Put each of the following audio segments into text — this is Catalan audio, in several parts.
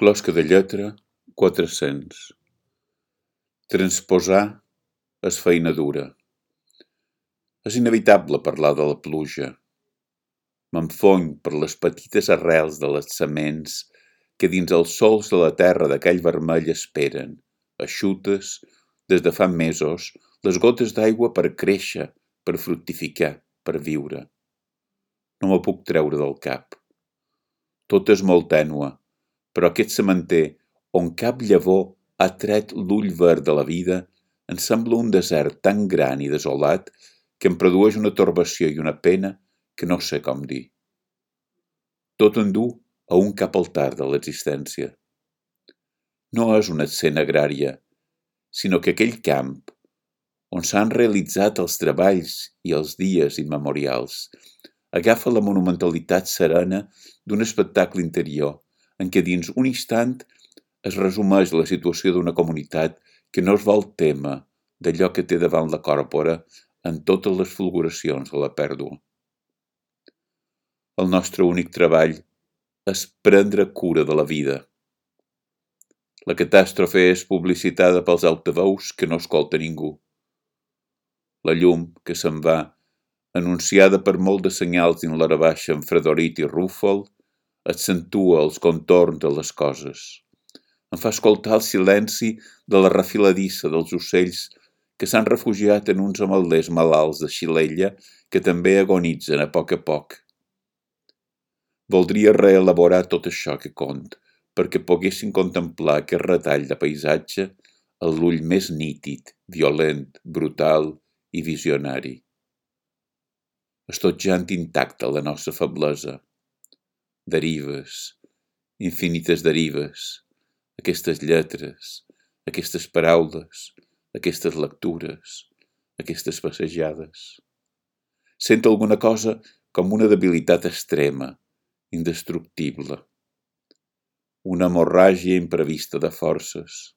Closca de lletra, quatre-cents. Transposar és feina dura. És inevitable parlar de la pluja. M'enfony per les petites arrels de les sements que dins els sols de la terra d'aquell vermell esperen, eixutes, des de fa mesos, les gotes d'aigua per créixer, per fructificar, per viure. No m'ho puc treure del cap. Tot és molt tènua, però aquest sementer, on cap llavor ha tret l'ull verd de la vida, em sembla un desert tan gran i desolat que em produeix una torbació i una pena que no sé com dir. Tot en du a un cap altar de l'existència. No és una escena agrària, sinó que aquell camp, on s'han realitzat els treballs i els dies immemorials, agafa la monumentalitat serena d'un espectacle interior en què dins un instant es resumeix la situació d'una comunitat que no es vol tema d'allò que té davant la còrpora en totes les fulguracions de la pèrdua. El nostre únic treball és prendre cura de la vida. La catàstrofe és publicitada pels altaveus que no escolta ningú. La llum que se'n va, anunciada per molt de senyals dins l'hora baixa amb fredorit i rúfol, accentua els contorns de les coses. Em fa escoltar el silenci de la refiladissa dels ocells que s'han refugiat en uns amalers malalts de xilella que també agonitzen a poc a poc. Voldria reelaborar tot això que cont, perquè poguessin contemplar aquest retall de paisatge a l'ull més nítid, violent, brutal i visionari. Estotjant intacta la nostra feblesa, derives, infinites derives, aquestes lletres, aquestes paraules, aquestes lectures, aquestes passejades. Sento alguna cosa com una debilitat extrema, indestructible. Una hemorràgia imprevista de forces.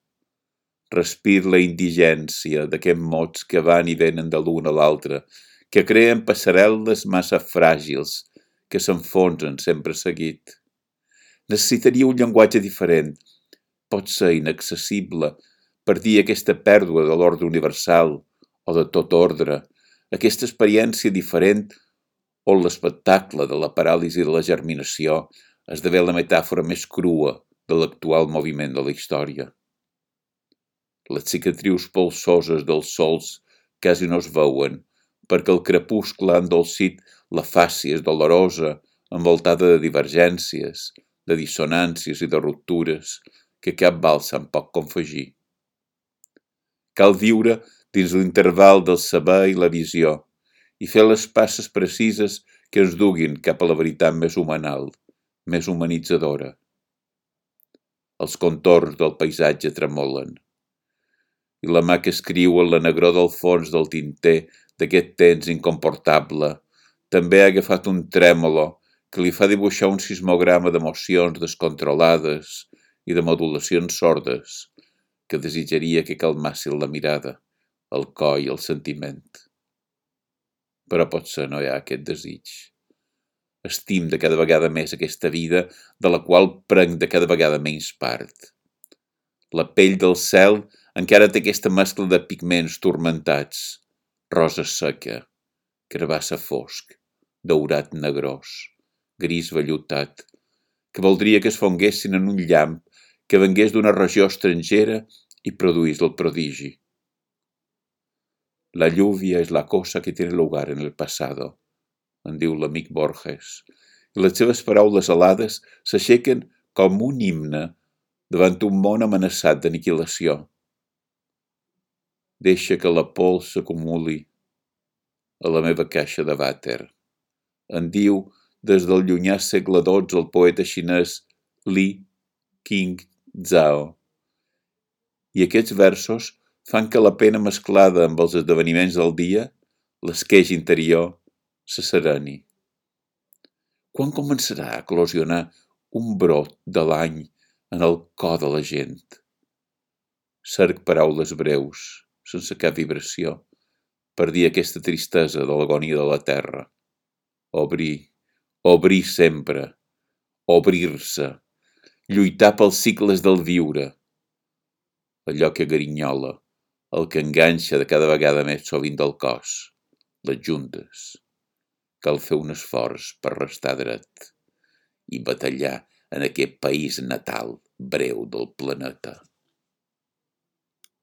Respir la indigència d'aquests mots que van i venen de l'un a l'altre, que creen passarel·les massa fràgils que s'enfonsen sempre seguit. Necessitaria un llenguatge diferent, pot ser inaccessible, per dir aquesta pèrdua de l'ordre universal o de tot ordre, aquesta experiència diferent on l'espectacle de la paràlisi de la germinació esdevé la metàfora més crua de l'actual moviment de la història. Les cicatrius polsoses dels sols quasi no es veuen, perquè el crepuscle ha endolcit la fàcia és dolorosa, envoltada de divergències, de dissonàncies i de ruptures que cap balsa en pot confegir. Cal viure dins l'interval del saber i la visió i fer les passes precises que ens duguin cap a la veritat més humanal, més humanitzadora. Els contorns del paisatge tremolen i la mà que escriu en la negró del fons del tinter d'aquest temps incomportable també ha agafat un trèmolo que li fa dibuixar un sismograma d'emocions descontrolades i de modulacions sordes que desitjaria que calmassin la mirada, el cor i el sentiment. Però potser no hi ha aquest desig. Estim de cada vegada més aquesta vida de la qual prenc de cada vegada menys part. La pell del cel encara té aquesta mescla de pigments turmentats, rosa seca, carbassa fosc, daurat negrós, gris vellutat, que voldria que es fonguessin en un llamp que vengués d'una regió estrangera i produís el prodigi. La lluvia és la cosa que tiene lugar en el passado, en diu l'amic Borges, i les seves paraules alades s'aixequen com un himne davant un món amenaçat d'aniquilació. Deixa que la pols s'acumuli a la meva caixa de vàter en diu des del llunyà segle XII el poeta xinès Li Qingzhao. I aquests versos fan que la pena mesclada amb els esdeveniments del dia, l'esqueix interior, se sereni. Quan començarà a eclosionar un brot de l'any en el cor de la gent? Cerc paraules breus, sense cap vibració, per dir aquesta tristesa de l'agonia de la terra obrir, obrir sempre, obrir-se, lluitar pels cicles del viure, allò que garinyola, el que enganxa de cada vegada més sovint del cos, les juntes. Cal fer un esforç per restar dret i batallar en aquest país natal breu del planeta.